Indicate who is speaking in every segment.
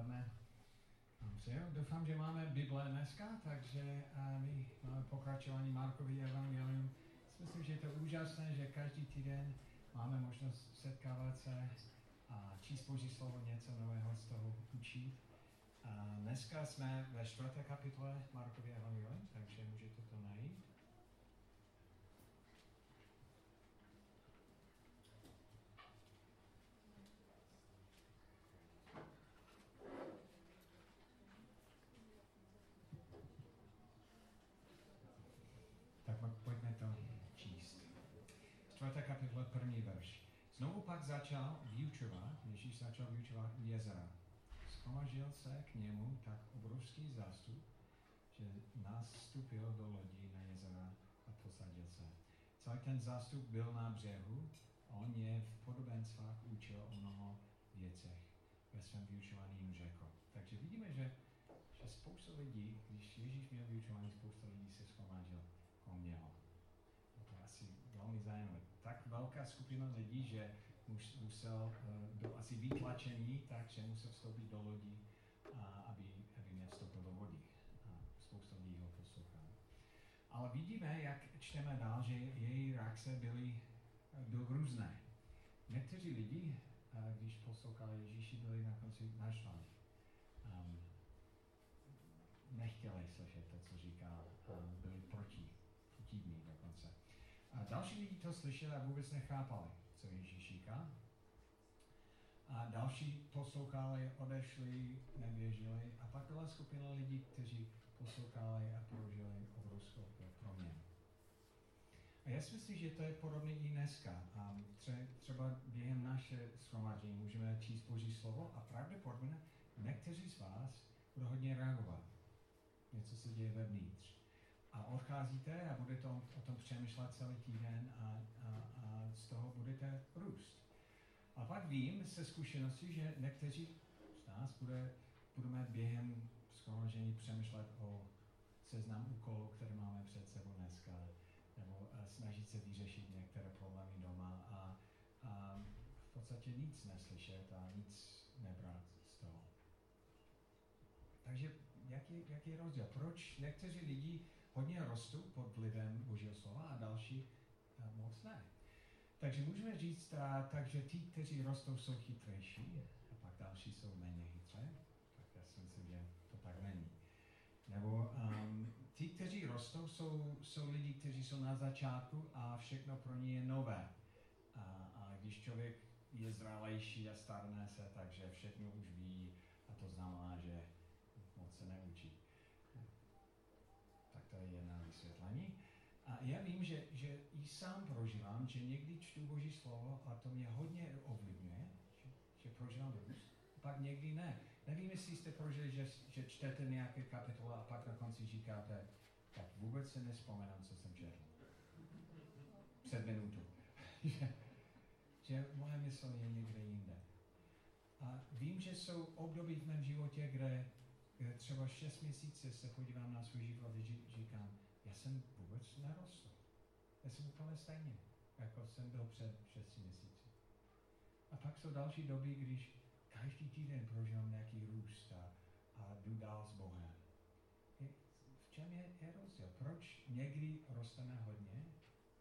Speaker 1: odpoledne. Dobře, doufám, že máme Bible dneska, takže my máme pokračování Markovy evangelium. Myslím, že je to úžasné, že každý týden máme možnost setkávat se a číst Boží slovo, něco nového z toho učit. A dneska jsme ve čtvrté kapitole Markovy evangelium, takže můžete to najít. čtvrté kapitola, první verš. Znovu pak začal vyučovat, Ježíš začal vyučovat jezera. Schromažil se k němu tak obrovský zástup, že nastupil do lodi na jezera a posadil se. Celý ten zástup byl na břehu a on je v podobenstvách učil o mnoho věcech. Ve svém vyučování jim řekl. Takže vidíme, že, že spousta lidí, když Ježíš měl vyučování, spousta lidí se schromážil kolem něho to je asi velmi zajímavé. Tak velká skupina lidí, že musel, eh, byl asi vytlačený, takže musel vstoupit do lodi, aby, aby nevstoupil do vody. A spousta lidí ho poslouchalo. Ale vidíme, jak čteme dál, že její reakce byly, byly různé. Někteří lidi, eh, když poslouchali Ježíši, byli na konci naštvaní. Um, nechtěli slyšet to, co říkal, um, byli proti divný dokonce. A další lidi to slyšeli a vůbec nechápali, co Ježíš říká. A další poslouchali, odešli, nevěřili. A pak byla skupina lidí, kteří poslouchali a prožili obrovskou proměnu. A já si myslím, že to je podobné i dneska. A třeba během naše shromáždění můžeme číst Boží slovo a pravděpodobně někteří z vás budou hodně reagovat. Něco se děje vevnitř a odcházíte a budete o, o tom přemýšlet celý týden a, a z toho budete růst. A pak vím se zkušenosti, že někteří z nás bude, budeme během schromaždění přemýšlet o seznam úkolů, které máme před sebou dneska, nebo snažit se vyřešit některé problémy doma a, a v podstatě nic neslyšet a nic nebrat z toho. Takže jaký, jaký je rozdíl? Proč někteří lidi hodně rostou pod vlivem Božího slova a další eh, moc ne. Takže můžeme říct, a, takže ti, kteří rostou, jsou chytřejší a pak další jsou méně chytré. Tak já si myslím, že to tak není. Nebo um, ti, kteří rostou, jsou, jsou lidi, kteří jsou na začátku a všechno pro ně je nové. A, a když člověk je zralejší a starne se, takže všechno už ví a to znamená, že moc se neučí. Tak to je jedna vysvětlení. A já vím, že, že i sám prožívám, že někdy čtu Boží slovo a to mě hodně ovlivňuje, že, že prožívám růst, pak někdy ne. Nevím, jestli jste prožili, že, že čtete nějaké kapitoly a pak na konci říkáte, tak vůbec se nespomínám, co jsem četl. Před minutou. že, že moje mysl je někde jinde. A vím, že jsou období v mém životě, kde třeba 6 měsíce se podívám na svůj život a říkám, já jsem vůbec nerostl. Já jsem úplně stejně, jako jsem byl před 6 měsíci. A pak jsou další doby, když každý týden prožívám nějaký růst a, a jdu dál s Bohem. V čem je, je rozdíl? Proč někdy rosteme hodně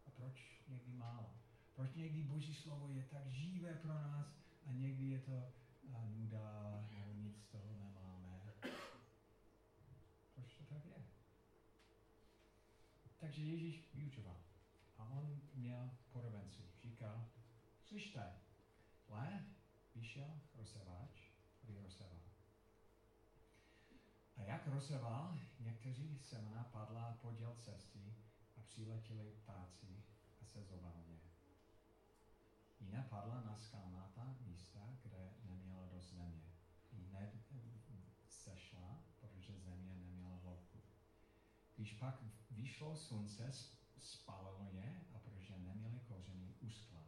Speaker 1: a proč někdy málo? Proč někdy Boží slovo je tak živé pro nás a někdy je to a nuda, nebo nic z toho nemáme. Proč to tak je? Takže Ježíš vyučoval. A on měl podobenci. Říkal, slyšte, le, vyšel rozseváč, aby rozseval. A jak rozseval, někteří semena padla podél cesty a přiletěli ptáci a se zobávně. Jiná padla na skalnatá místa, kde neměla do země. Hned sešla, protože země neměla hloubku. Když pak vyšlo slunce, spalilo je a protože neměli kořeny, uskla.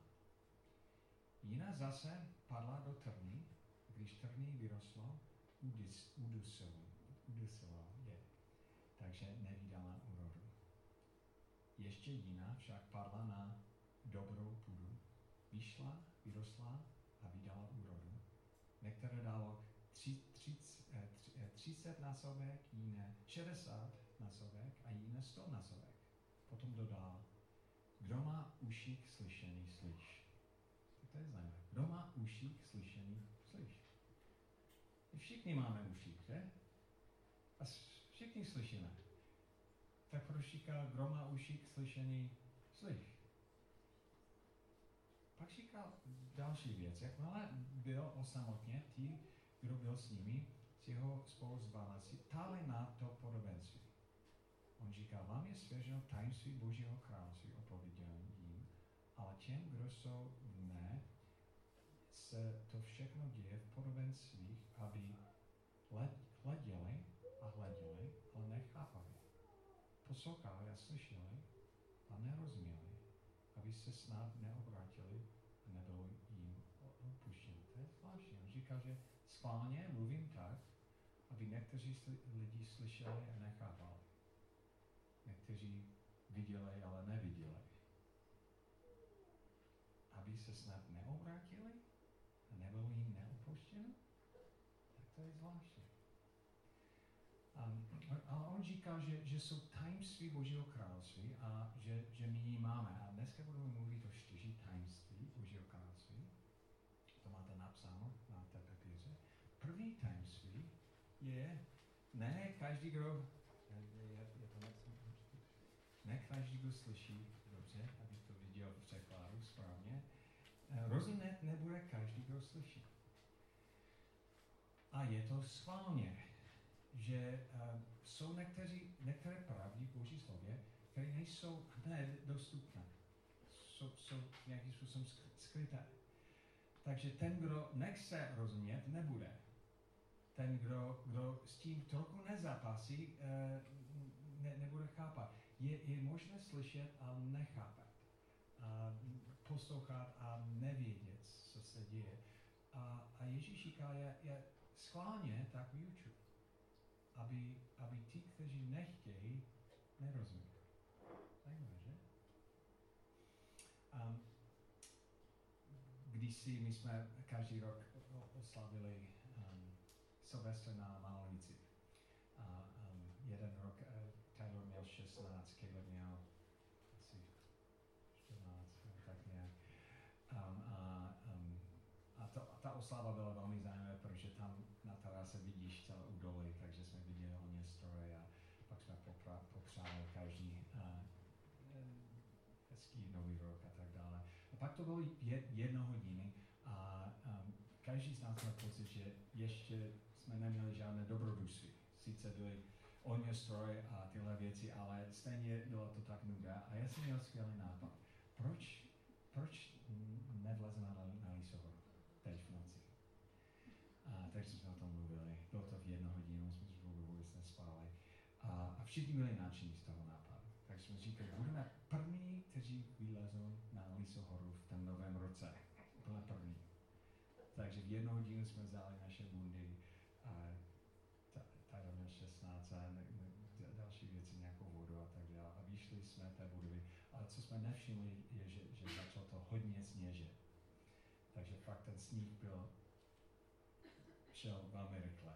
Speaker 1: Jiná zase padla do trny, když trny vyrostlo, udusilo, udusilo je, takže nevydala úrodu. Ještě jiná však padla na dobrou půdu, vyšla, vyrostla a vydala úrodu. Některé dalo 30 násobek, jiné 60 násobek a jiné 100 násobek. Potom dodá, kdo má uši k slyšení, slyš. To je zajímavé. Kdo má uši k slyšení, slyš. Všichni máme uši, že? A všichni slyšíme. Tak proč říká, kdo má uši k slyšení, slyš. Pak říkal další věc. Jakmile byl osamotně, ti, kdo byl s nimi, s jeho spolu s táli na to podobenství. On říká, vám je svěřeno tajemství Božího království opověděním, ale těm, kdo jsou v mne, se to všechno děje v podobenstvích, aby hleděli a hleděli, ale nechápali. Poslouchali a slyšeli a nerozuměli, aby se snad neobrátili a nebylo jim opuštěno. To je zvláštní. On říká, že schválně mluvím tak, aby někteří lidi slyšeli a nechápali. Někteří viděli, ale neviděli. Aby se snad neobrátili a nebylo jim neopuštěno? Tak to je zvláštní. Um, ale on říká, že, že jsou tajemství Božího království a že, že my ji máme. A dneska budeme mluvit o čtyři tajemství Božího království. To máte napsáno na té papíře. První tajemství je, ne každý, kdo, je, je to napsáno, ne každý, kdo slyší dobře, aby to viděl v překladu správně, eh, rozumět nebude každý, kdo slyší. A je to schválně že uh, jsou někteří, některé pravdy v Boží slově, které nejsou hned dostupné. Jsou, jsou nějakým způsobem skryté. Takže ten, kdo nechce rozumět, nebude. Ten, kdo, kdo s tím trochu nezapasí, uh, ne, nebude chápat. Je, je možné slyšet a nechápat. A poslouchat a nevědět, co se děje. A, a Ježíš říká, je, je schválně tak vyučuji aby, aby ti, kteří nechtějí, nerozuměli. Zajímavé, že? Um, když si my jsme každý rok oslavili um, Silvestra na Malonici. A um, jeden rok uh, Taylor měl 16, Caleb měl asi 14, tak nějak. Um, a, um, a to, ta oslava byla velmi zajímavá, protože tam na terase vidíš celé údolí, takže jsme viděli hodně stroje a pak jsme popra, popřáli každý uh, hezký nový rok a tak dále. A pak to bylo jedno hodiny a um, každý z nás měl pocit, že ještě jsme neměli žádné dobrodružství. Sice byly ohně stroje a tyhle věci, ale stejně bylo to tak nuda. A já jsem měl skvělý nápad. Proč, proč nevlezeme na, na Lisohoru teď v noci? A takže jsme o tom mluvili. Bylo to v jednu hodinu, jsme spolu vůbec nespali. A, a všichni byli nadšení z toho nápadu. Takže jsme říkali, budeme první, kteří vylezou na Lisohoru v tom novém roce. Byla první. Takže v jednu hodinu jsme vzali naše bundy a tady měl 16 a ne, ne, další věci, nějakou vodu a tak dále. A vyšli jsme té budovy. Ale co jsme nevšimli, je, že, že začalo to hodně sněžit. Takže fakt ten sníh byl šel velmi rychle.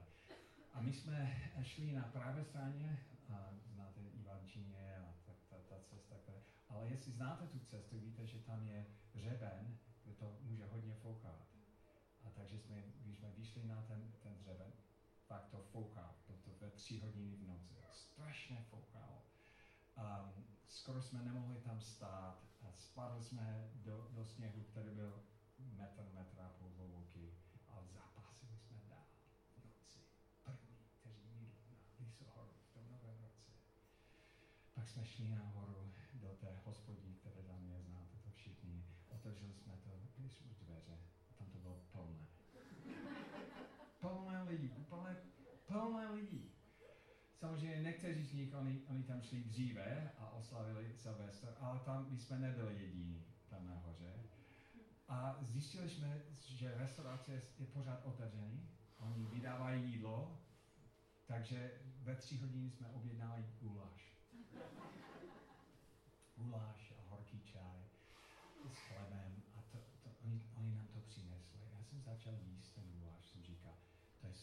Speaker 1: A my jsme šli na pravé straně, a znáte Ivančině a ta, ta, ta cesta, která, ale jestli znáte tu cestu, víte, že tam je řeben, kde to může hodně foukat. A takže jsme, když jsme vyšli na ten, ten řeben, tak to fouká, bylo to ve tři hodiny v noci. Strašně foukalo. Um, skoro jsme nemohli tam stát a spadli jsme do, do sněhu, který byl metr, metr a půl hluboký, ale zápasili jsme dál v noci. První, kteří jdou na Lisohoru v tom novém roce. Pak jsme šli nahoru do té hospodí, které tam je, znáte to všichni. Otevřeli jsme to, když už dveře, a tam to bylo plné. plné lidí, plné, plné lidí. Samozřejmě někteří z nich, oni, oni tam šli dříve a oslavili Silvestr, ale tam my jsme nebyli jediní tam nahoře. A zjistili jsme, že restaurace je pořád otevřený, oni vydávají jídlo, takže ve tři hodiny jsme objednali guláš. guláš a horký čaj s chlebem a to, to, oni, oni nám to přinesli. Já jsem začal jíst ten guláš, jsem říkal, to je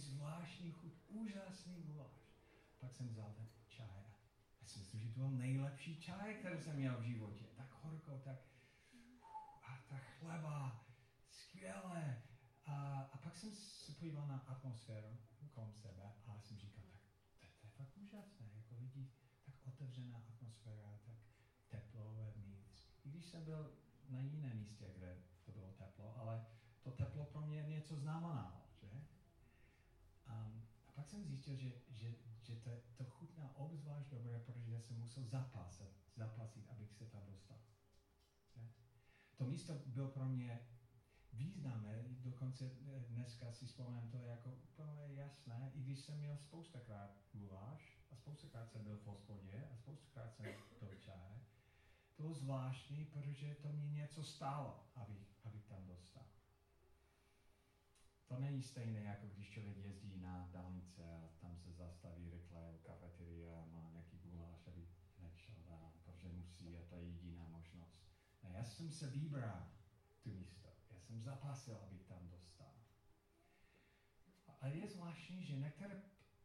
Speaker 1: zvláštní chuť, úžasný guláš. Pak jsem vzal ten čaj a já si myslím, že to byl nejlepší čaj, který jsem měl v životě. Tak horko, tak a ta chleba, skvělé. A, a pak jsem se podíval na atmosféru kolem sebe a jsem říkal, tak to, to je fakt úžasné, jako lidi, tak otevřená atmosféra, tak teplo vevnitř. I když jsem byl na jiném místě, kde to bylo teplo, ale to teplo pro mě něco znamenalo, pak jsem zjistil, že, že, že to, to chutná obzvlášť dobré, protože jsem musel zapasit, zapasit, abych se tam dostal. Že? To místo bylo pro mě významné, dokonce dneska si vzpomínám to jako úplně jasné, i když jsem měl spoustakrát guláš a spoustakrát jsem byl v hospodě a spoustakrát jsem to čaje, to bylo zvláštní, protože to mě něco stálo, abych, abych tam dostal. To není stejné, jako když člověk jezdí na dálnice a tam se zastaví rychle u kafeterie a má nějaký guláš, aby nešel dál, protože musí a to je jediná možnost. Ne, já jsem se vybral tu místo. Já jsem zapasil, abych tam dostal. A je zvláštní, že některé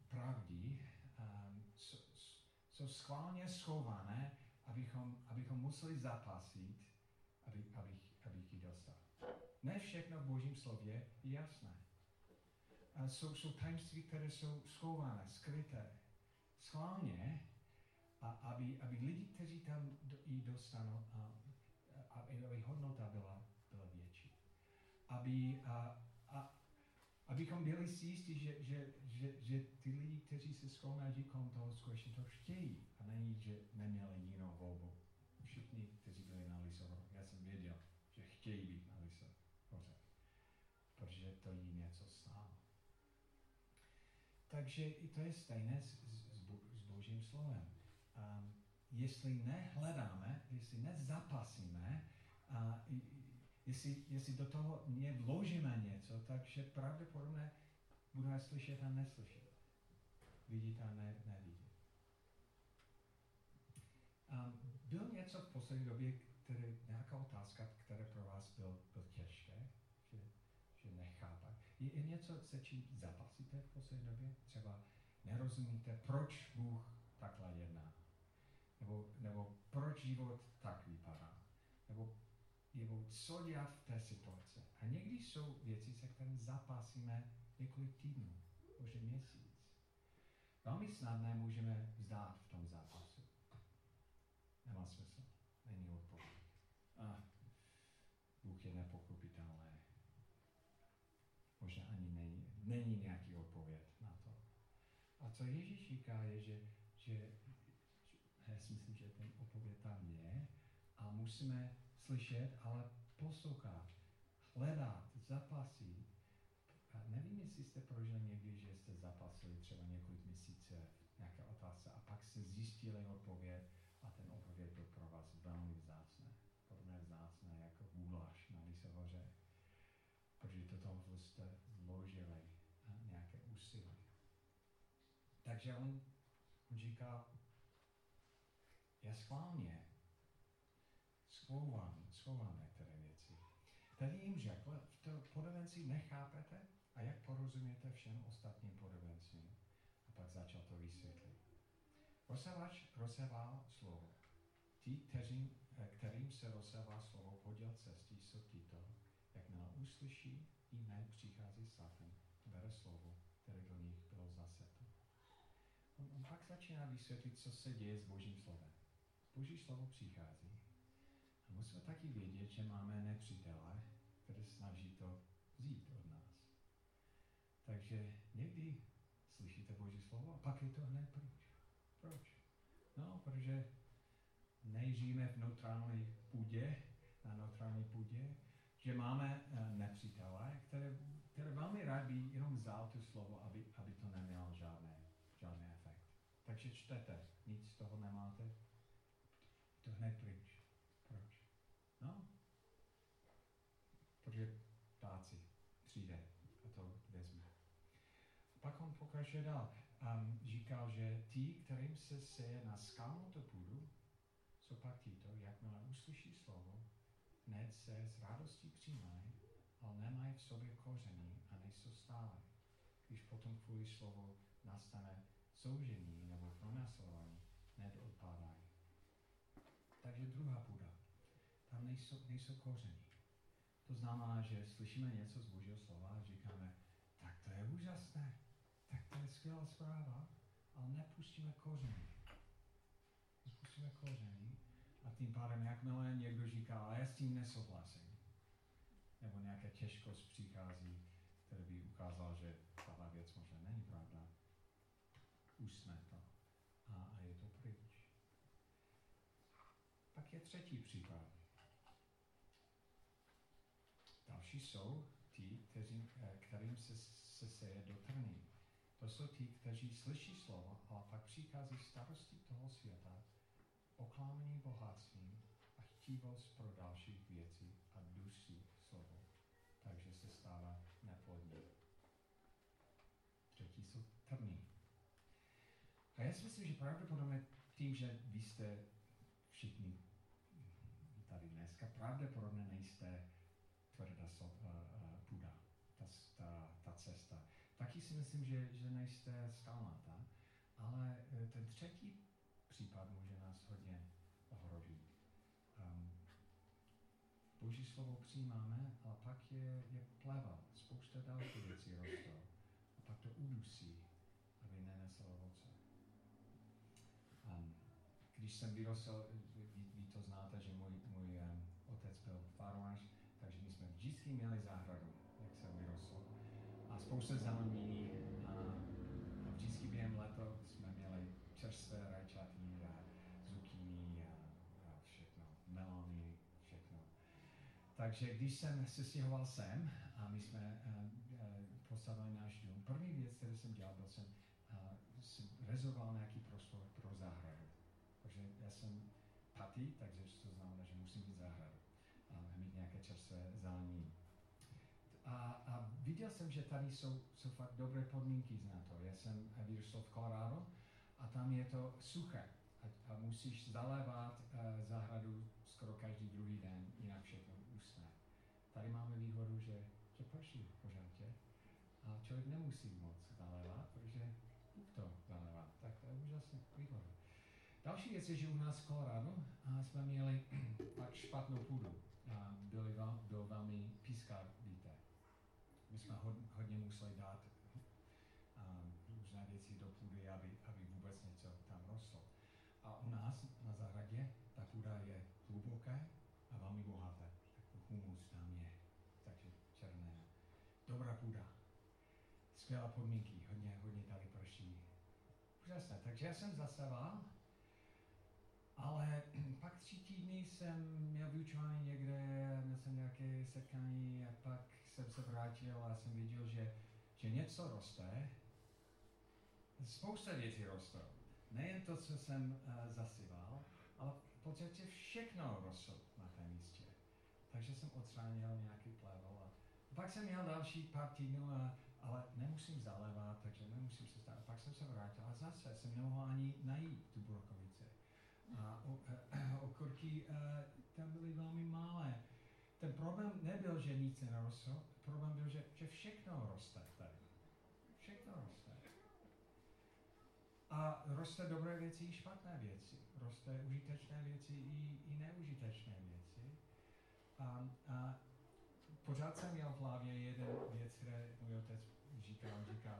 Speaker 1: pravdy um, jsou schválně schované, abychom, abychom museli zapasit, aby, abych, abych ji dostal. Ne všechno v Božím slově je jasné. A jsou, jsou tajemství, které jsou schované, skryté. Schválně, a aby, aby lidi, kteří tam do, dostanou, a, a, aby hodnota byla, byla větší. Aby, a, a, abychom byli si jistí, že, že, že, že ty lidi, kteří se schromáždí kolem toho, skutečně to chtějí. A není, že neměli jinou volbu. Všichni, kteří byli na Lisovo, já jsem věděl, že chtějí být na Lisovo. Protože to jí něco stálo. Takže i to je stejné s, s, s Božím slovem. Um, jestli nehledáme, jestli nezapasíme, a jestli, jestli do toho nevložíme něco, takže pravděpodobně budeme slyšet a neslyšet. Vidět a ne, nevidět. Um, byl něco v poslední době, které, nějaká otázka, která pro vás byl, byl nechápat. Je, je něco, se čím zapasíte v poslední době? Třeba nerozumíte, proč Bůh takhle jedná? Nebo, nebo proč život tak vypadá? Nebo, nebo co dělat v té situaci? A někdy jsou věci, se kterými zapasíme několik týdnů, možná měsíc. Velmi snadné můžeme vzdát v tom zápasu. Nemá smysl. Není odpověď. Ah, Bůh je nepochopitelný. Možná ani není, nějaký odpověď na to. A co Ježíš říká je, že, že já si myslím, že ten odpověď tam je a musíme slyšet, ale poslouchat, hledat, zapasit. A nevím, jestli jste prožili někdy, že jste zapasili třeba několik měsíců nějaké otázce a pak jste zjistili odpověď a ten odpověď byl pro vás velmi vzácné. Podobné vzácné jako guláš na Lisohoře. Protože toho jste vložili úsilí. Takže on, on říká, já schválně schouvám, schouvám některé věci. Tady jim řekl, v to podobenci nechápete a jak porozuměte všem ostatním podobencím. A pak začal to vysvětlit. Rozsevač rozseval slovo. Ti, kteřím, kterým se rozsevá slovo podíl cestí, jsou tito, jakmile uslyší, hned přichází Satan, bere slovo, které do nich bylo zaseto. On, on pak začíná vysvětlit, co se děje s Božím slovem. Boží slovo přichází. A musíme taky vědět, že máme nepřítele, které snaží to vzít od nás. Takže někdy slyšíte Boží slovo a pak je to hned pryč. Proč? No, protože nežijeme v neutrální půdě, na neutrální půdě, že máme uh, nepřítele, které, které velmi rád by jenom vzal to slovo, aby, aby to nemělo žádné, žádný efekt. Takže čtete, nic z toho nemáte, to hned pryč. Proč? No, protože ptáci přijde a to vezme. Pak on pokračuje dál. Um, říkal, že ti, kterým se seje na skalnou půdu, jsou pak títo, jakmile uslyší slovo, hned se s radostí přijímají, ale nemají v sobě koření a nejsou stále. když potom kvůli slovu nastane soužení nebo pronásledování, neodpádají. Takže druhá půda. Tam nejsou, nejsou kořeny. To znamená, že slyšíme něco z Božího slova a říkáme, tak to je úžasné, tak to je skvělá zpráva, ale nepustíme kořeny. Nepustíme kořeny a tím pádem, jakmile někdo říká, ale já s tím nesouhlasím, nebo nějaká těžkost přichází, který by ukázal, že tahle věc možná není pravda, usne to a, a je to pryč. Pak je třetí případ. Další jsou ti, kteří, eh, kterým se, se seje do trny. To jsou ti, kteří slyší slovo, ale pak přichází starosti toho světa, oklámení bohatstvím a chtívost pro dalších věcí a dusí. Takže se stává neplodný. Třetí jsou trní. A já si myslím, že pravděpodobně tím, že vy jste všichni tady dneska, pravděpodobně nejste tvrdá so, uh, uh, půda, ta, ta, ta cesta. Taky si myslím, že, že nejste skalnatá, ale uh, ten třetí případ může nás hodně ohrozit. Um, Boží slovo přijímáme, ale pak je, je pleva, spousta dalších věcí rostou. A pak to udusí, aby nenesl ovoce. Um, když jsem vyrostl, vy, vy to znáte, že můj, můj um, otec byl farmář, takže my jsme vždycky měli zahradu, jak jsem vyrostl. A spousta zelení a, a vždycky během leta jsme měli čerstvé rajčatí a zucchini a, a všechno, melony, všechno. Takže když jsem se stěhoval sem a my jsme uh, uh, postavili náš dům, první věc, kterou jsem dělal, byl jsem, jsem rezervoval nějaký prostor pro zahradu. Takže já jsem paty, takže to znamená, že musím mít zahradu a mít nějaké čerstvé zelení. A, a viděl jsem, že tady jsou, jsou fakt dobré podmínky na to. Já jsem vyrostl v Colorado a tam je to suché a, a musíš zalévat zahradu skoro každý druhý den, jinak všechno. Tady máme výhodu, že, že prší pořádně a člověk nemusí moc zalévat, protože to zalévá. Tak to je úžasně výhoda. Další věc je, že u nás v Colorado jsme měli špatnou půdu byly vel, byl velmi. My jsme hodně museli dát um, různé věci do půdy, aby, aby vůbec něco tam rostlo. A u nás na zahradě ta půda je hluboké a velmi bohaté. Humus tam je, takže černé. Dobrá půda. Skvělé podmínky, hodně, hodně tady prší. Úžasné. Takže já jsem zaseval ale pak tři týdny jsem měl vyučování někde, měl jsem nějaké setkání a pak jsem se vrátil a jsem viděl, že, že něco roste. Spousta věcí rostou. Nejen to, co jsem uh, ale v podstatě všechno rostlo na. Takže jsem odstranil nějaký plevel a pak jsem měl další pár týdnů, a, ale nemusím zalévat, takže nemusím se stát. Pak jsem se vrátil a zase jsem nemohl ani najít tu brokovici a okurky eh, tam byly velmi malé. Ten problém nebyl, že nic nerostlo, problém byl, že, že všechno roste tady. Všechno roste. A roste dobré věci i špatné věci. Roste užitečné věci i, i neužitečné věci. A, a pořád jsem měl v hlavě jeden věc, které můj otec říkal, říkal,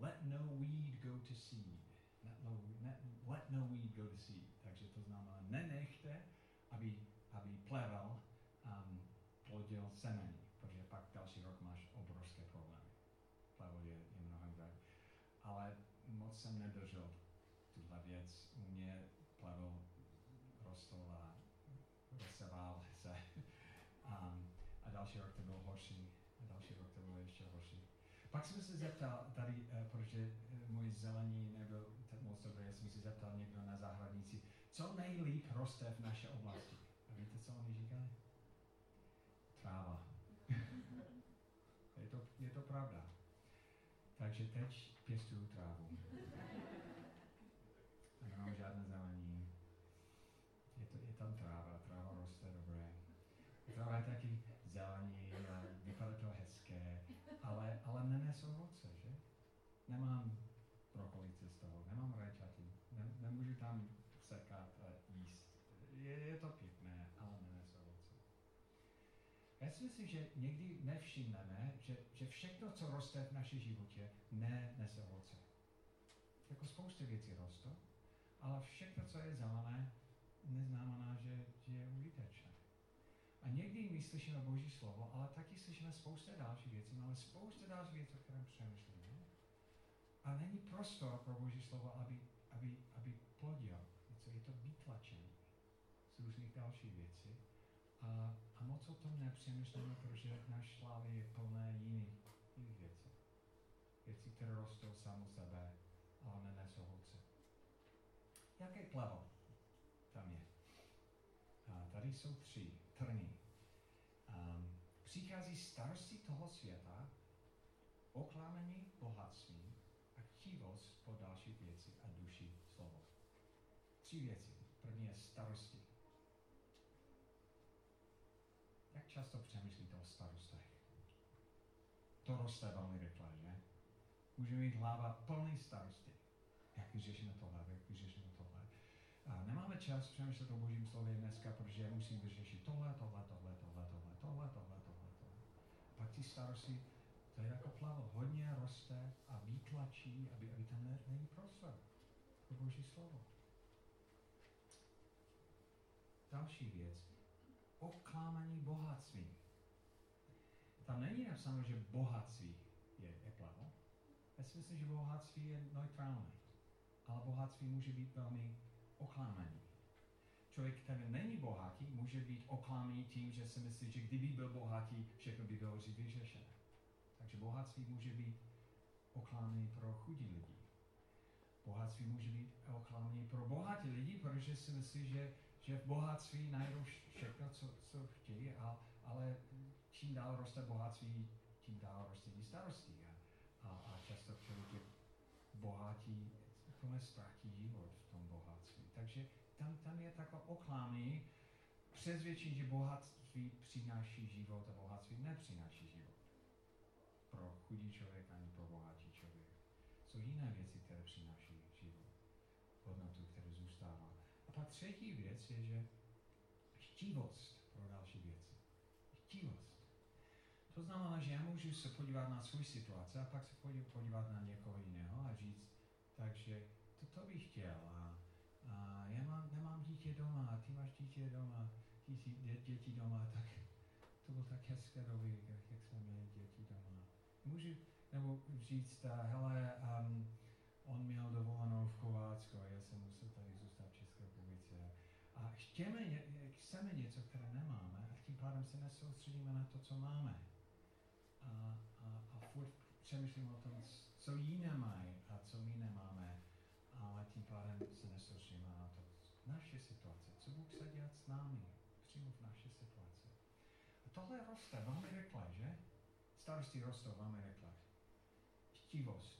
Speaker 1: let no weed go to seed let no, let, let no weed go to seed. Takže to znamená, nenechte, aby, aby plevel um, plodil semení, protože pak další rok máš obrovské problémy. Plevel je, je mnohem drahý. Ale moc jsem nedržel tuhle věc. U mě plevel rostl a rozseval se. Um, a další rok to bylo horší. A další rok to bylo ještě horší. Pak jsem se zeptal tady, eh, protože eh, můj zelení nebyl moc dobrý, já jsem se zeptal někdo na zahradnici, co nejlíp roste v naší oblasti. A víte, co oni říkali? Tráva. je, to, je to pravda. Takže teď pěstuju trávu. A nemám žádné zelení. Je, to, je tam tráva, tráva roste dobré. Tráva je taky zelení a vypadá to hezké, ale, ale nenesou ovoce, že? Nemám brokolice z toho, nemám rajčaty, ne, nemůžu tam sekat a jíst. Je, je to pěkné, ale nenese ovoce. Já si myslím, že někdy nevšimneme, že, že všechno, co roste v našem životě, ne nese ovoce. Jako spousta věcí roste, ale všechno, co je zelené, neznamená, že, že je užitečné. A někdy my slyšíme Boží slovo, ale taky slyšíme spousta dalších věcí. Máme spousta dalších věcí, o kterém přemýšlíme. A není prostor pro Boží slovo, aby, aby, aby plodil. Něco je to vytlačené z různých dalších věcí. A, a moc o tom nepřemýšlíme, protože náš hlavě je plné jiných, jiných věcí. Věcí, které rostou samo sebe, ale nenesou ovoce. Jaké plevo tam je? A tady jsou tři trny. Um, přichází starosti toho světa, oklamení bohatství a chtivost po další věci a duši slovo. Tři věci. První je starosti. Jak často přemýšlíte o starostech? To roste velmi rychle, že? Můžeme mít hlava plný starosti. Jak vyřešíme tohle, jak vyřešíme tohle. A nemáme čas přemýšlet o božím slově dneska, protože musím vyřešit tohle, tohle, tohle, tohle, tohle, tohle, tohle, tohle, tohle. Pak ty starosti, to je jako plavo, hodně roste a vytlačí, aby, aby tam ne, není prostor pro boží slovo. Další věc. Oklámaní bohatství. Tam není napsáno, že bohatství je, je plavo. Já si myslím, že bohatství je neutrální. Ale bohatství může být velmi oklámaný. Člověk, který není bohatý, může být oklámaný tím, že si myslí, že kdyby byl bohatý, všechno by bylo vyřešené. Takže bohatství může být oklámaný pro chudí lidi. Bohatství může být oklámaný pro bohatí lidi, protože si myslí, že, že v bohatství najdou všechno, co, co chtějí, a, ale čím dál roste bohatství, tím dál roste i starosti. A, a, a často člověk je bohatý, úplně ztratí život v tom bohatství. Takže tam, tam je takové oklámy, přesvědčení, že bohatství přináší život a bohatství nepřináší život. Pro chudý člověk ani pro bohatý člověk. Jsou jiné věci, které přináší život. Hodnotu, které zůstává. A pak třetí věc je, že chtivost pro další věci. Chtivost. To znamená, že já můžu se podívat na svou situaci a pak se podívat na někoho jiného a říct, takže to, to bych chtěl. A, a já mám, nemám dítě doma, a ty máš dítě doma, dě, děti doma, tak to byl tak hezké doby, jak, jak jsme měli děti doma. Můžu, nebo říct, a, hele, um, on měl dovolenou v Kovácku a já jsem musel tady zůstat v České republice. A chtěme, chceme něco, které nemáme a tím pádem se nesoustředíme na to, co máme. A, a, a furt přemýšlím o tom, co jiné mají a co my nemáme, ale tím pádem se nesoustředíme na to. Naše situace, co Bůh chce dělat s námi, přímo v naší situaci. A tohle roste velmi rychle, že? Starosti rostou velmi rychle. Chtivost,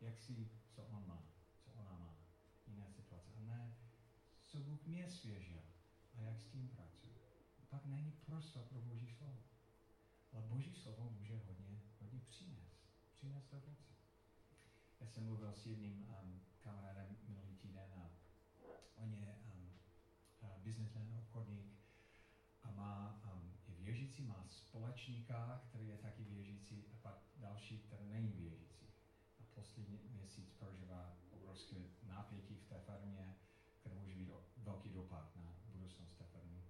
Speaker 1: jak si, co on má, co ona má, jiné situace. A ne, co Bůh mě svěžil a jak s tím pracuje. A pak není prostor pro Boží slovo. Ale Boží slovo může hodně, hodně přinést. Přinést ovoce. Já jsem mluvil s jedním um, kamarádem minulý týden a on je um, uh, businessman, obchodník a má, věřící, má společníka, který je taky věřící a pak další, který není věřící. A poslední měsíc prožívá obrovské napětí v té farmě, které může být velký dopad na budoucnost té farmy.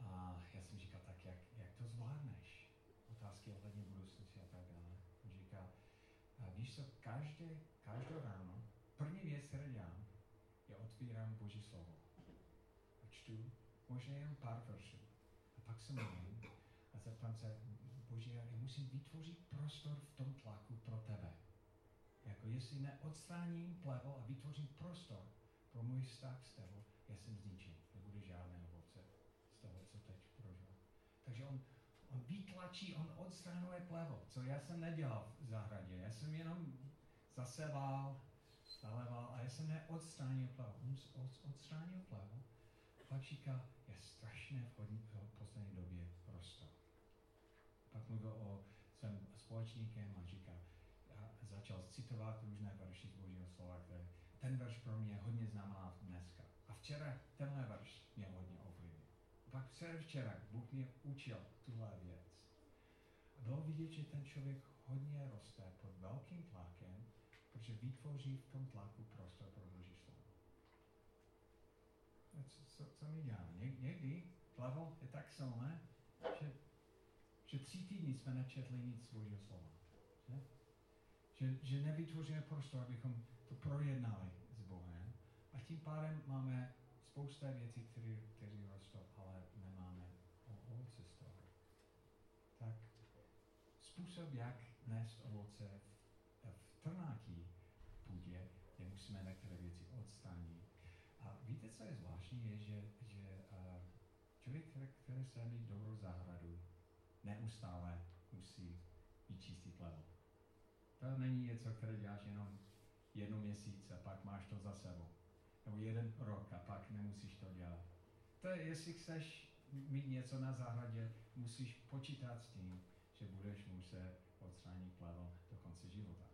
Speaker 1: A já jsem říkal, tak jak, jak to zvládneš? Otázky ohledně budoucnosti a tak dále. On říká, a víš co, každé, každé ráno, první věc, kterou dělám, je otvírám Boží slovo. A čtu možná jen pár veršů. Pak se modlím a zeptám se, Bože, já musím vytvořit prostor v tom tlaku pro tebe. Jako jestli neodstráním plevo a vytvořím prostor pro můj vztah s tebou, já jsem zničen. Nebude žádné ovoce z toho, co teď prožil. Takže on, on vytlačí, on odstranuje plevo, co já jsem nedělal v zahradě. Já jsem jenom zaseval, zaleval a já jsem neodstránil plevo. On odstránil plevo a pak říká, je strašně v poslední době prostor. Pak mluvil o svém společníkem a říká, a začal citovat různé verše z Božího slova, které ten verš pro mě hodně znamená dneska. A včera tenhle verš mě hodně ovlivnil. Pak včera Bůh mě učil tuhle věc. A bylo vidět, že ten člověk hodně roste pod velkým tlakem, protože vytvoří v tom tlaku prostor pro Boží. Co, co, my děláme? Ně, někdy plevel je tak silné, že, že tři týdny jsme nečetli nic Božího slova. Že? Že, že nevytvoříme prostor, abychom to projednali s Bohem. A tím pádem máme spousta věcí, které, které rostou, ale nemáme ovoce z toho. Tak způsob, jak nést ovoce v, v trnátí půdě, je musíme některé věci odstranit. A víte, co je zvláštní, je, že, že uh, člověk, který, se mít dobrou zahradu, neustále musí vyčistit level. To není něco, které děláš jenom jednu měsíc a pak máš to za sebou. Nebo jeden rok a pak nemusíš to dělat. To je, jestli chceš mít něco na zahradě, musíš počítat s tím, že budeš muset odstranit plevel do konce života.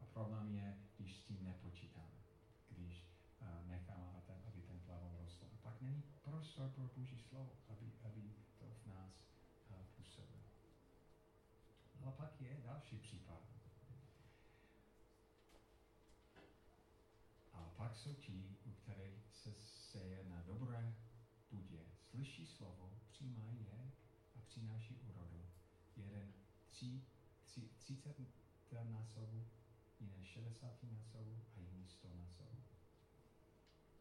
Speaker 1: A problém je, když s tím nepočítáme. Když uh, necháme, aby ten plevel rostl. A pak není prostor pro Boží slovo, aby, aby to v nás uh, působilo. A pak je další případ. pak jsou ti, u kterých se seje na dobré půdě, slyší slovo, přijímají je a přináší úrodu. Jeden tři, tři, 30 násobů, jiné 60 násobů a jiný 100 násobů.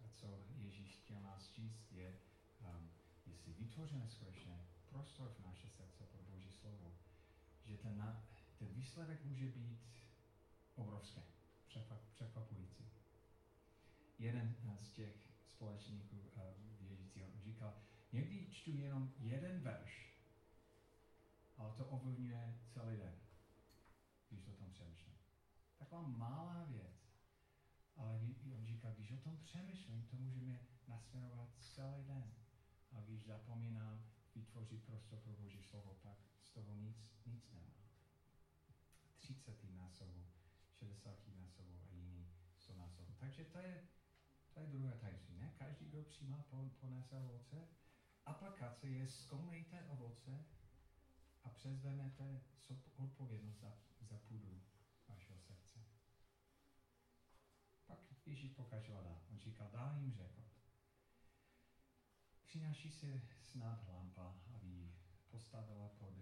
Speaker 1: A co Ježíš chtěl nás číst je, um, jestli vytvoříme skutečně prostor v naše srdce pro Boží slovo, že ten, na, ten výsledek může být obrovský, překvapující jeden z těch společníků uh, věřícího říkal, někdy čtu jenom jeden verš, ale to ovlivňuje celý den, když o tom přemýšlím. Taková malá věc, ale on říkal, když o tom přemýšlím, to může mě nasměrovat celý den. A když zapomínám vytvořit prostor pro Boží slovo, pak z toho nic, nic nemá. 30 násobů, 60 násobů a jiný 100 násobů. Takže to je to je druhé tajemství. Ne každý, kdo přijímá, ponese ovoce. Aplikace je zkoumejte ovoce a přezvemete odpovědnost za, za půdu vašeho srdce. Pak Ježíš pokračoval dál. On říkal, dál jim řekl, přináší se snad lampa, aby postavila pod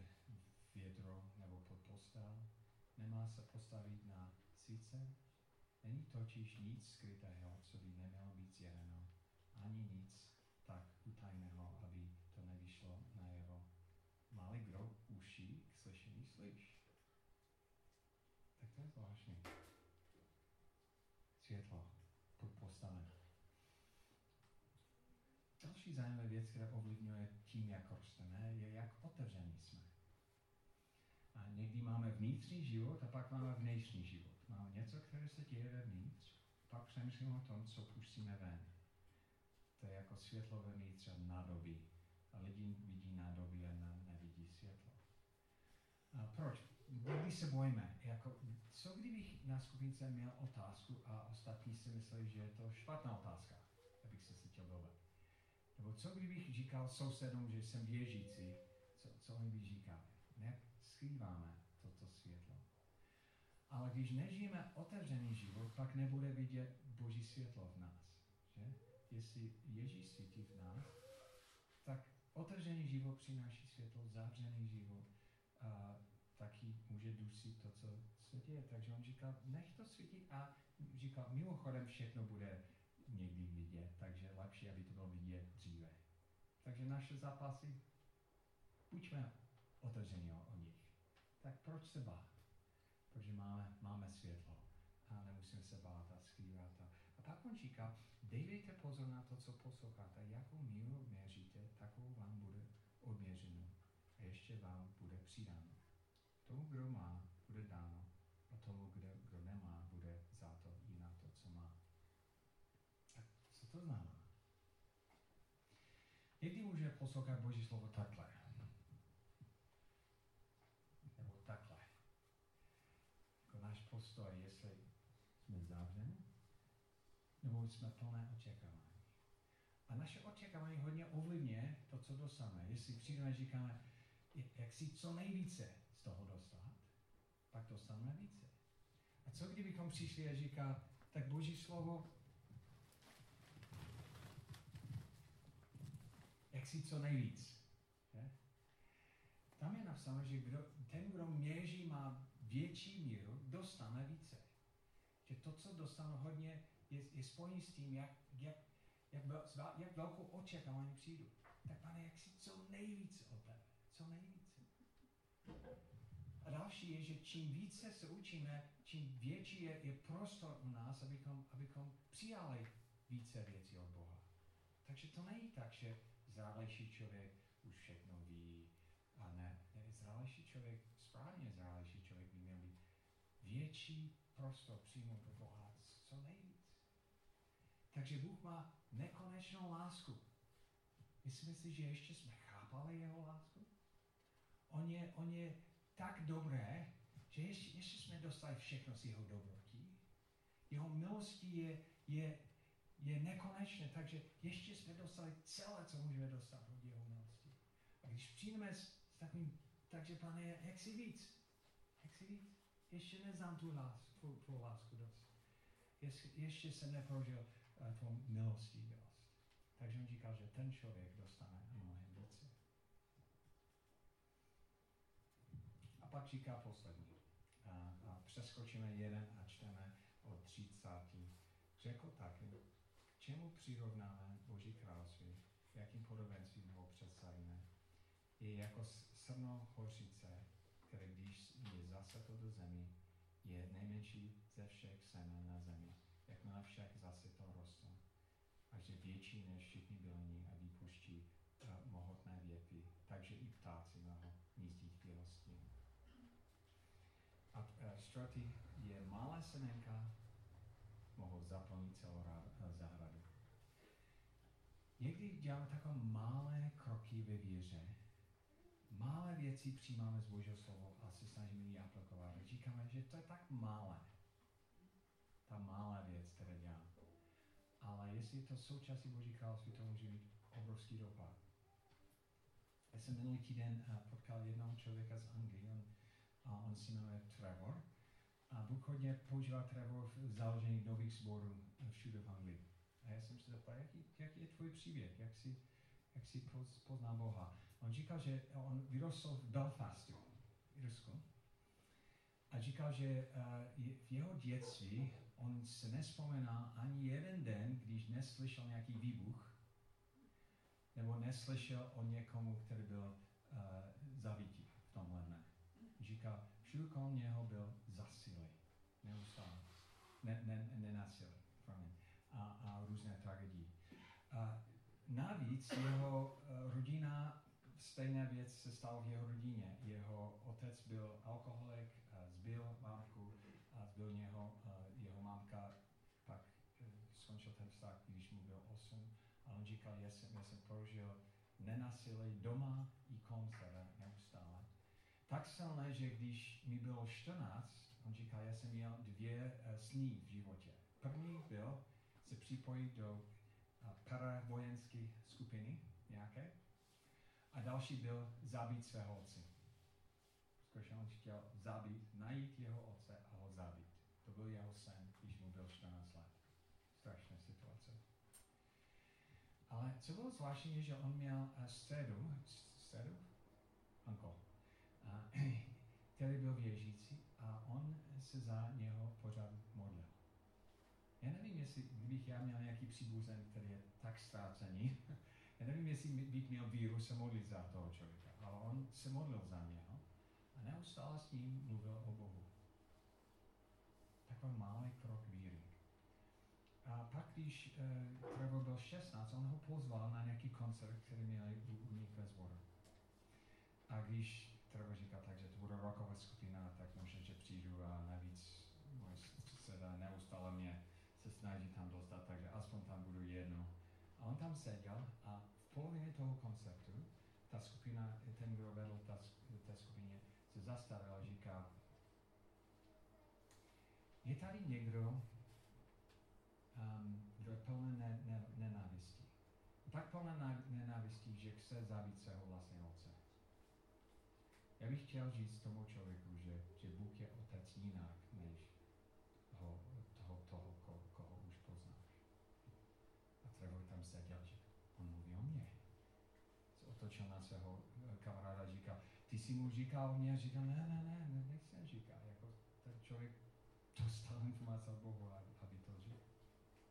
Speaker 1: vědro nebo pod postel. Nemá se postavit na svíce, Není totiž nic skrytého, co by nemělo být zjeveno, ani nic tak utajného, aby to nevyšlo najevo. Máli kdo uší k slyšení slyš. Tak to je zvláštní. Světlo pod postaven. Další zajímavá věc, která ovlivňuje tím, jak rosteme, je, jak otevření jsme. A někdy máme vnitřní život a pak máme vnitřní život. Máme něco, které se děje vevnitř, pak přemýšlím o tom, co pustíme ven. To je jako světlo vevnitř a nádobí. A lidi vidí nádobí a ne, nevidí světlo. A proč? Někdy se bojíme. Jako, co kdybych na skupince měl otázku a ostatní si mysleli, že je to špatná otázka, abych se cítil dobře. Nebo co kdybych říkal sousedům, že jsem věřící, co, co oni by říkali? Ne, skrýváme toto světlo. Ale když nežijeme otevřený život, pak nebude vidět Boží světlo v nás. Že? Jestli Ježíš svítí v nás, tak otevřený život přináší světlo, zavřený život a taky může dusit to, co se děje. Takže on říkal, nech to svítit a říkal, mimochodem všechno bude někdy vidět, takže lepší, aby to bylo vidět dříve. Takže naše zápasy, buďme otevření o, o nich. Tak proč se bát? protože máme, máme světlo a nemusíme se bát a skrývat. A, a pak on říká, dejte pozor na to, co posloucháte, jakou míru měříte, takovou vám bude odměřeno a ještě vám bude přidáno. Tomu, kdo má, bude dáno a tomu, kdo, kdo nemá, bude za to i na to, co má. A co to znamená? Někdy může poslouchat Boží slovo takhle. Nebo takhle. Jako náš postoj, jestli jsme zavřeni, nebo jsme plné očekávání. A naše očekávání hodně ovlivňuje to, co dostaneme. Jestli přijdeme a říkáme, jak si co nejvíce z toho dostat, pak dostaneme více. A co kdybychom přišli a říká, tak Boží slovo, jak si co nejvíc. Je? Tam je napsáno, že kdo, ten, kdo měří, má větší míru, dostane více. Že to, co dostanu hodně, je, je spojený s tím, jak, jak, jak, jak velkou očekávání přijdu. Tak pane, jak si co nejvíce od tebe. Co nejvíce. A další je, že čím více se učíme, čím větší je, je prostor u nás, abychom, abychom přijali více věcí od Boha. Takže to není tak, že zrálejší člověk už všechno ví. A ne, ne zrálejší člověk, správně zrálejší člověk by měl být větší prostor přijmout od Boha co nejvíc. Takže Bůh má nekonečnou lásku. Myslíme si, že ještě jsme chápali jeho lásku? On je, on je tak dobré, že ještě, ještě jsme dostali všechno z jeho dobrotí. Jeho milostí je, je, je nekonečné, takže ještě jsme dostali celé, co můžeme dostat od jeho milosti. A když přijdeme s, takovým, takže pane, jak si víc? Jak si víc? Ještě neznám tu lásku, tvou, tvou lásku dost. Ještě, ještě jsem neprožil uh, tvou milostí dost. Takže on říkal, že ten člověk dostane mnohem více. A pak říká poslední. A, a přeskočíme jeden a čteme od 30. Řekl taky, čemu přirovnáme Boží království, jakým podobenstvím ho představíme, je jako srno hořice, které když je zaseto do zemi, je nejmenší ze všech semen na zemi. Jakmile však zase to roste, až je větší než všichni bylení a vypuští uh, mohutné větvy, takže i ptáci mohou nízdit v jeho stínu. A uh, je malé semenka, mohou zaplnit celou. Někdy děláme takové malé kroky ve víře, malé věci přijímáme z Božího slovo a se snažíme ji aplikovat. Říkáme, že to je tak malé. Ta malá věc, které dělám. Ale jestli je to součástí Boží království, to může mít obrovský dopad. Já jsem minulý týden uh, potkal jednoho člověka z Anglie, on, a on se jmenuje Trevor. A Bůh hodně používá Trevor v založení nových sborů všude v Anglii. A já jsem se zeptal, jaký, jaký je tvůj příběh, jak si, jak si pozná Boha. On říkal, že on vyrostl v Belfastu, v Irsku. A říkal, že uh, v jeho dětství on se nespomíná ani jeden den, když neslyšel nějaký výbuch, nebo neslyšel o někomu, který byl uh, zabitý v tomhle dne. Říká, všude kolem něho byl zasilý, neustále, ne, ne, nenasilý, a, a různé tragédie. A navíc jeho uh, rodina stejná věc se stala v jeho rodině. Jeho otec byl alkoholik, zbyl mámku a zbyl něho, jeho mámka pak skončil ten vztah, když mu byl 8 a on říkal, já jsem, já jsem prožil nenasilí doma i kolem neustále. Tak silné, že když mi bylo 14, on říkal, já jsem měl dvě sní v životě. První byl se připojit do uh, paravojenské skupiny nějaké, a další byl zabít svého otce. On chtěl zabít, najít jeho otce a ho zabít. To byl jeho sen, když mu byl 14 let. Strašná situace. Ale co bylo zvláštní, je, že on měl uh, středu, středu, uncle, který byl věřící a on se za něho pořád modlil. Já nevím, jestli kdybych já měl nějaký příbuzen, který je tak ztrácený, já nevím, jestli bych měl víru se modlit za toho člověka, ale on se modlil za něho a neustále s ním mluvil o Bohu. Takový malý krok víry. A pak, když uh, Trevor byl 16, on ho pozval na nějaký koncert, který měli u, u nich ve zboru. A když Trevor říkal, takže to bude roková skupina, tak možná, že přijdu a navíc můj seda neustále mě se snaží tam dostat, takže aspoň tam budu jedno a on tam seděl a v polovině toho koncertu ta skupina, ten, kdo vedl ta, té skupině, se zastavil a říká, Je tady někdo, um, kdo je plný ne, ne, nenávistí. Tak plné nenávistí, že chce zabít svého vlastního otce. Já bych chtěl říct tomu člověku, že, že Bůh je otec jinak, než ho, toho, toho ko, koho už poznáš. A Trevor tam seděl, že on mluví o mně. Se otočil na svého eh, kamaráda a říkal, ty jsi mu říkal mě, říkal, ne, ne, ne, ne nechcem říkat. Jako ten člověk dostal informace od Bohu, aby to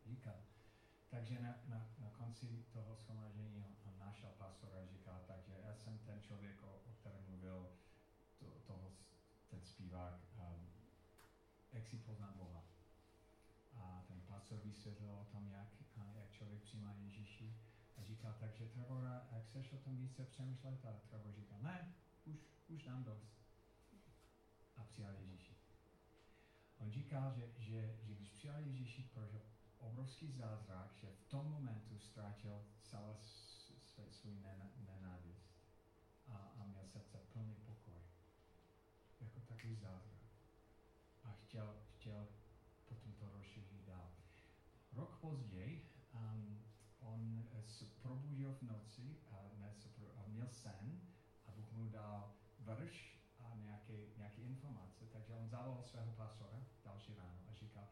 Speaker 1: říkal. Takže na, na, na konci toho shromáždění on našel pastora a říkal, takže já jsem ten člověk, o, o kterém mluvil to, toho, ten zpívák, um, jak si poznat Boha. A ten pastor vysvětlil o tom, jak, jak člověk přijímá Ježíši a říkal, takže Trevora, jak chceš o tom více přemýšlet? A Trevor říkal, ne, už, už dám dost. A přijal Ježíši. On říkal, že, že, že když přijal Ježíši, prožil obrovský zázrak, že v tom momentu ztratil celé svůj nenávist a, a měl srdce plný pokoj. Jako takový zázrak. A chtěl, chtěl potom to rozšířit dál. Rok později um, on se probudil v noci a, ne, se pro, a měl sen a Bůh mu dal verš a nějaké, nějaké informace, takže on zavolal svého pastora další ráno a říkal,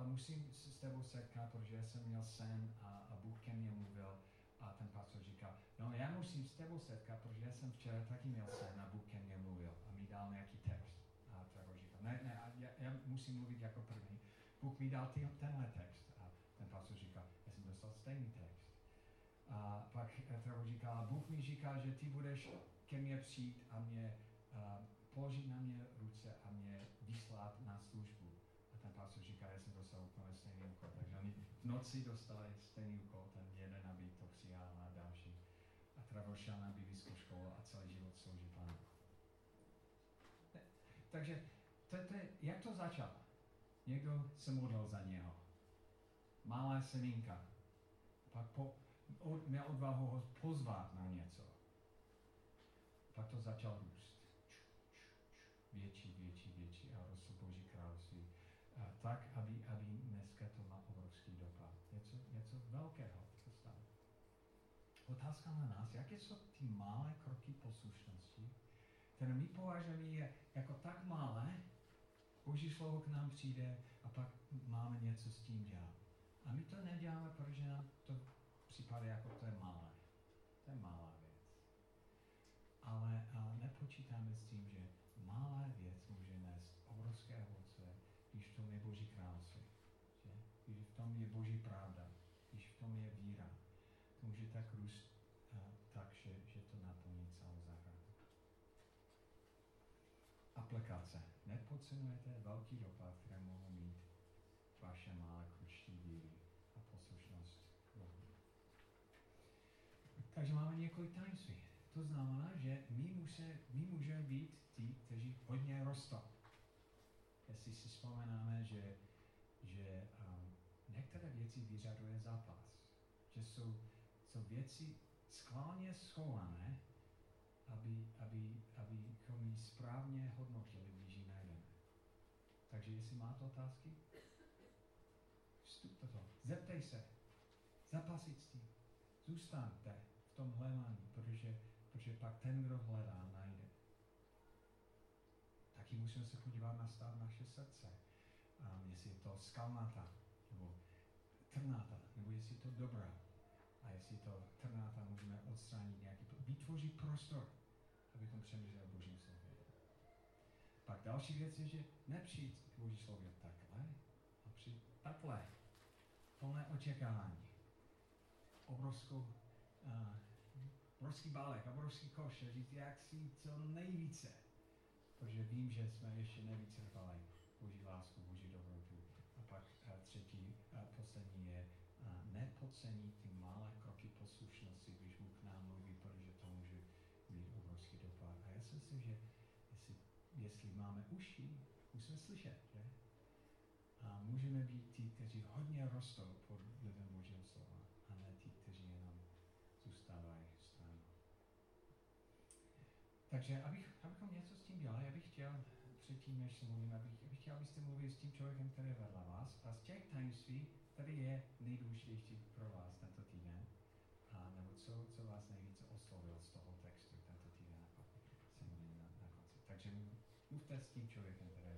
Speaker 1: ale musím s tebou setkat, protože jsem měl sen a, a Bůh ke mně mluvil a ten pastor říká, no já musím s tebou setkat, protože já jsem včera taky měl sen a Bůh ke mně mluvil a mi dal nějaký text. A Trevor říká, ne, ne, já, já musím mluvit jako první. Bůh mi dal ty, tenhle text. A ten pastor říká, já jsem dostal stejný text. A pak Trevor říká, Bůh mi říká, že ty budeš ke mně přijít a mě uh, položit na mě ruce a mě vyslat na službu pastor říká, já jsem dostal úplně stejný úkol. Takže oni v noci dostali stejný úkol, ten jeden, aby to přijal a další. A Trevor šel na biblickou školu a celý život slouží pánu. Takže to, to jak to začalo? Někdo se modlil za něho. Malá semínka. Pak po, od, měl odvahu ho pozvat na něco. Pak to začal růst. Větší, větší, větší a rostl Boží království tak, aby, aby dneska to má obrovský dopad. Něco, něco velkého se stalo. Otázka na nás, jaké jsou ty malé kroky poslušnosti, které my považujeme jako tak malé, Boží slovo k nám přijde a pak máme něco s tím dělat. A my to neděláme, protože nám to připadá jako to je malé. To je malá věc. Ale, ale nepočítáme s tím, že malá věc může nést obrovské ovoce když v tom je Boží království. Že? Když v tom je Boží pravda, když v tom je víra, to může tak růst tak, že, že to naplní celou zahradu. Aplikace. Nepodceňujete velký dopad, které mohou mít vaše malé kručtí víry a poslušnost Bohu. Takže máme několik tajemství. To znamená, že my, musí, my můžeme být ti, kteří hodně rostou jestli si vzpomenáme, že, že um, některé věci vyžaduje zápas. Že jsou, jsou věci skválně schované, aby, aby, abychom ji správně hodnotili, když ji najdeme. Takže jestli máte otázky, vstup do toho. Zeptej se. Zapasit s tím. Zůstaňte v tom hledání, protože, protože pak ten, kdo hledá, musíme se podívat na stav naše srdce. Um, jestli je to skalnata, nebo trnáta, nebo jestli je to dobrá. A jestli to trnáta můžeme odstranit nějaký, vytvořit prostor, abychom přemýšleli o Božím slově. Pak další věc je, že nepřijít k Boží slově takhle, a přijít takhle. Plné očekávání. Obrovskou, uh, obrovský bálek, obrovský koš a říct, jak si co nejvíce protože vím, že jsme ještě nevyčerpali Boží lásku, Boží dobrotu. A pak a třetí a poslední je a nepodcenit ty malé kroky poslušnosti, když Bůh k nám mluví, protože to může mít obrovský dopad. A já si myslím, že jestli, jestli máme uši, musíme slyšet, že? A můžeme být ti, kteří hodně rostou pod vlivem Božího slova, a ne ti, kteří jenom zůstávají stranou. Takže abych, abychom něco dělali, já bych chtěl předtím, než se mluvím, abych, abych chtěl, abyste mluvili s tím člověkem, který je vedle vás a z těch tajemství, který je nejdůležitější pro vás tento týden, a nebo co, co vás nejvíce oslovil z toho textu tento týden, a pak se modlíme na, na konci. Takže mluvte s tím člověkem, který.